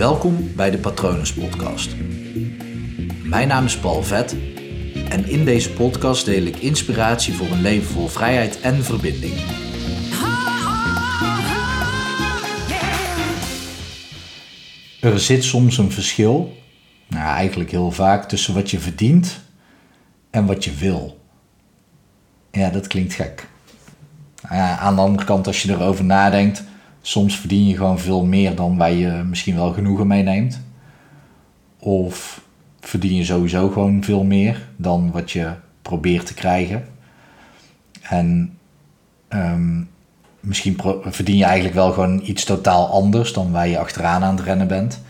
Welkom bij de Patronus Podcast. Mijn naam is Paul Vet en in deze podcast deel ik inspiratie voor een leven vol vrijheid en verbinding. Er zit soms een verschil, nou eigenlijk heel vaak, tussen wat je verdient en wat je wil. Ja, dat klinkt gek. Nou aan de andere kant, als je erover nadenkt, soms verdien je gewoon veel meer dan waar je misschien wel genoegen mee neemt. Of verdien je sowieso gewoon veel meer dan wat je probeert te krijgen. En um, misschien verdien je eigenlijk wel gewoon iets totaal anders dan waar je achteraan aan het rennen bent.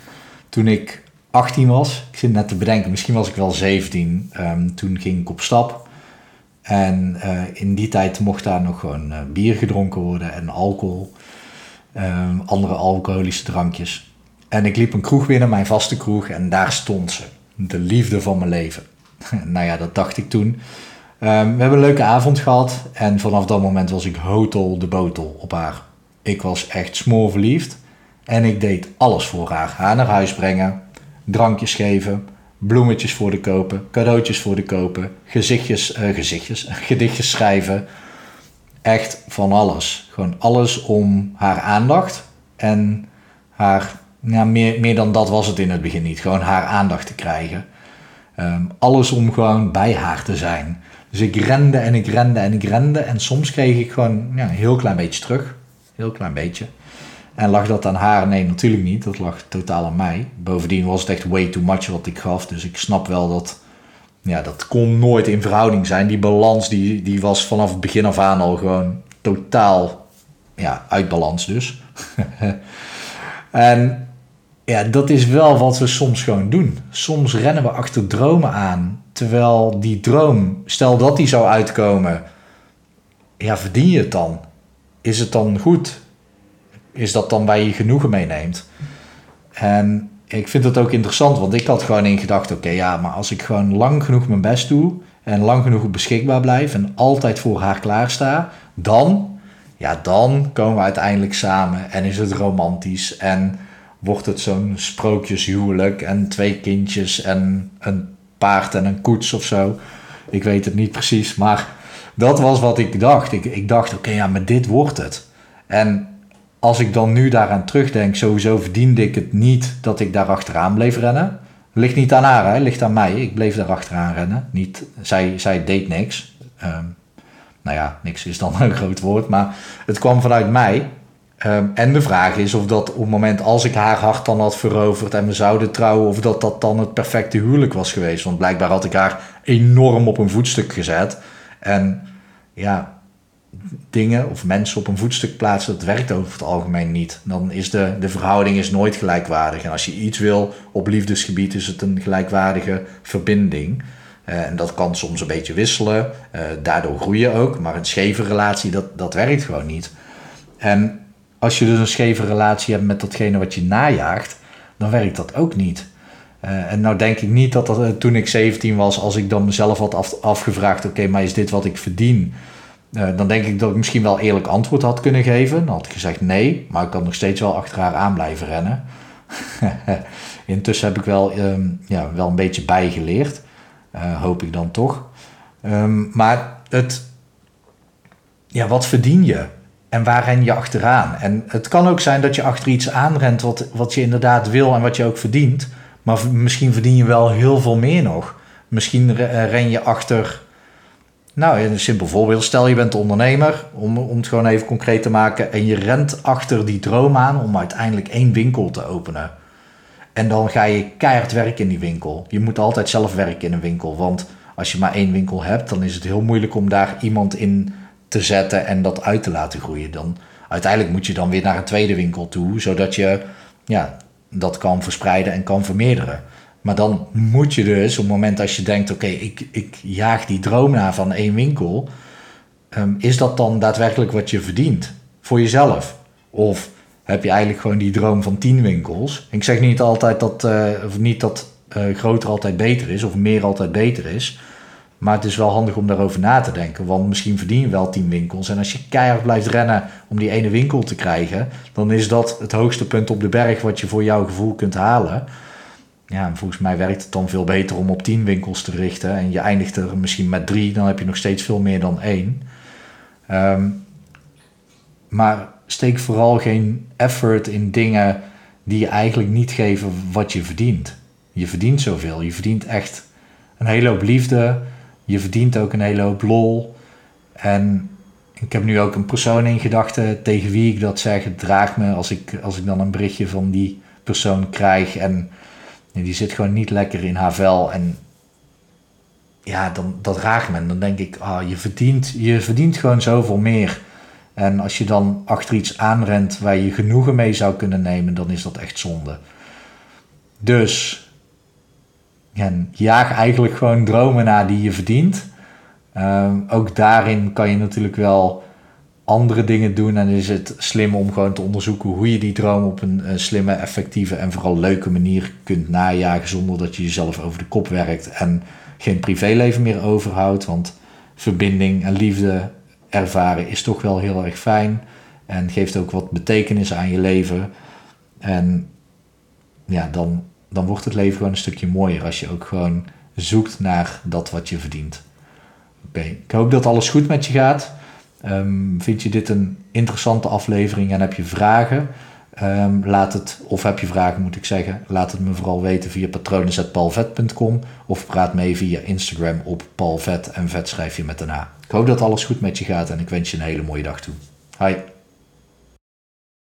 Toen ik 18 was, ik zit net te bedenken, misschien was ik wel 17, um, toen ging ik op stap. En uh, in die tijd mocht daar nog gewoon uh, bier gedronken worden en alcohol, um, andere alcoholische drankjes. En ik liep een kroeg binnen, mijn vaste kroeg, en daar stond ze. De liefde van mijn leven. nou ja, dat dacht ik toen. Um, we hebben een leuke avond gehad en vanaf dat moment was ik hotel de botel op haar. Ik was echt smoorverliefd en ik deed alles voor haar. Haar naar huis brengen, drankjes geven, bloemetjes voor de kopen, cadeautjes voor de kopen, gezichtjes, uh, gezichtjes, gedichtjes schrijven. Echt van alles. Gewoon alles om haar aandacht en haar, ja, meer, meer dan dat was het in het begin niet. Gewoon haar aandacht te krijgen. Um, alles om gewoon bij haar te zijn. Dus ik rende en ik rende en ik rende en soms kreeg ik gewoon ja, een heel klein beetje terug. Heel klein beetje. En lag dat aan haar? Nee, natuurlijk niet. Dat lag totaal aan mij. Bovendien was het echt way too much wat ik gaf. Dus ik snap wel dat... Ja, dat kon nooit in verhouding zijn. Die balans die, die was vanaf het begin af aan al gewoon totaal ja, uit balans dus. en ja, dat is wel wat we soms gewoon doen. Soms rennen we achter dromen aan. Terwijl die droom, stel dat die zou uitkomen... Ja, verdien je het dan? Is het dan goed? is dat dan waar je genoegen meeneemt. En ik vind het ook interessant, want ik had gewoon in gedachten: oké, ja, maar als ik gewoon lang genoeg mijn best doe en lang genoeg beschikbaar blijf en altijd voor haar klaarsta, dan, ja, dan komen we uiteindelijk samen en is het romantisch en wordt het zo'n sprookjeshuwelijk en twee kindjes en een paard en een koets of zo. Ik weet het niet precies, maar dat was wat ik dacht. Ik, ik dacht, oké, ja, maar dit wordt het. En als ik dan nu daaraan terugdenk, sowieso verdiende ik het niet dat ik daar achteraan bleef rennen. Ligt niet aan haar, hè? ligt aan mij. Ik bleef daar achteraan rennen. Niet, zij, zij deed niks. Um, nou ja, niks is dan een groot woord, maar het kwam vanuit mij. Um, en de vraag is of dat op het moment als ik haar hart dan had veroverd en we zouden trouwen, of dat dat dan het perfecte huwelijk was geweest. Want blijkbaar had ik haar enorm op een voetstuk gezet. En ja, dingen of mensen op een voetstuk plaatsen, dat werkt over het algemeen niet. Dan is de, de verhouding is nooit gelijkwaardig. En als je iets wil op liefdesgebied, is het een gelijkwaardige verbinding. Uh, en dat kan soms een beetje wisselen, uh, daardoor groeien ook. Maar een scheve relatie, dat, dat werkt gewoon niet. En als je dus een scheve relatie hebt met datgene wat je najaagt, dan werkt dat ook niet. Uh, en nou denk ik niet dat, dat toen ik 17 was, als ik dan mezelf had af, afgevraagd: oké, maar is dit wat ik verdien? Uh, dan denk ik dat ik misschien wel eerlijk antwoord had kunnen geven. Dan had ik gezegd nee, maar ik kan nog steeds wel achter haar aan blijven rennen. Intussen heb ik wel, um, ja, wel een beetje bijgeleerd. Uh, hoop ik dan toch. Um, maar het, ja, wat verdien je? En waar ren je achteraan? En het kan ook zijn dat je achter iets aanrent wat, wat je inderdaad wil en wat je ook verdient. Maar misschien verdien je wel heel veel meer nog. Misschien ren je achter nou, een simpel voorbeeld. Stel je bent ondernemer, om, om het gewoon even concreet te maken. En je rent achter die droom aan om uiteindelijk één winkel te openen. En dan ga je keihard werken in die winkel. Je moet altijd zelf werken in een winkel. Want als je maar één winkel hebt, dan is het heel moeilijk om daar iemand in te zetten en dat uit te laten groeien. Dan, uiteindelijk moet je dan weer naar een tweede winkel toe, zodat je ja, dat kan verspreiden en kan vermeerderen. Maar dan moet je dus, op het moment als je denkt: oké, ik, ik jaag die droom na van één winkel, um, is dat dan daadwerkelijk wat je verdient voor jezelf? Of heb je eigenlijk gewoon die droom van tien winkels? Ik zeg niet altijd dat, uh, of niet dat uh, groter altijd beter is of meer altijd beter is. Maar het is wel handig om daarover na te denken. Want misschien verdien je wel 10 winkels. En als je keihard blijft rennen om die ene winkel te krijgen, dan is dat het hoogste punt op de berg wat je voor jouw gevoel kunt halen. Ja, volgens mij werkt het dan veel beter om op 10 winkels te richten. En je eindigt er misschien met drie, dan heb je nog steeds veel meer dan één. Ehm, maar steek vooral geen effort in dingen die je eigenlijk niet geven wat je verdient. Je verdient zoveel. Je verdient echt een hele hoop liefde. Je verdient ook een hele hoop lol. En ik heb nu ook een persoon in gedachten tegen wie ik dat zeg. Het draagt me als ik, als ik dan een berichtje van die persoon krijg. En die zit gewoon niet lekker in haar vel. En ja, dan, dat raakt me. En dan denk ik, ah, je, verdient, je verdient gewoon zoveel meer. En als je dan achter iets aanrent waar je genoegen mee zou kunnen nemen, dan is dat echt zonde. Dus en jaag eigenlijk gewoon dromen na die je verdient. Ehm, ook daarin kan je natuurlijk wel andere dingen doen. En is het slim om gewoon te onderzoeken hoe je die droom op een, een slimme, effectieve en vooral leuke manier kunt najagen. Zonder dat je jezelf over de kop werkt en geen privéleven meer overhoudt. Want verbinding en liefde ervaren is toch wel heel erg fijn. En geeft ook wat betekenis aan je leven. En ja, dan dan wordt het leven gewoon een stukje mooier als je ook gewoon zoekt naar dat wat je verdient. Oké, ik hoop dat alles goed met je gaat. Um, vind je dit een interessante aflevering en heb je vragen? Um, laat het, of heb je vragen moet ik zeggen, laat het me vooral weten via patronen.palvet.com of praat mee via Instagram op palvet en vet schrijf je met een A. Ik hoop dat alles goed met je gaat en ik wens je een hele mooie dag toe. Hi.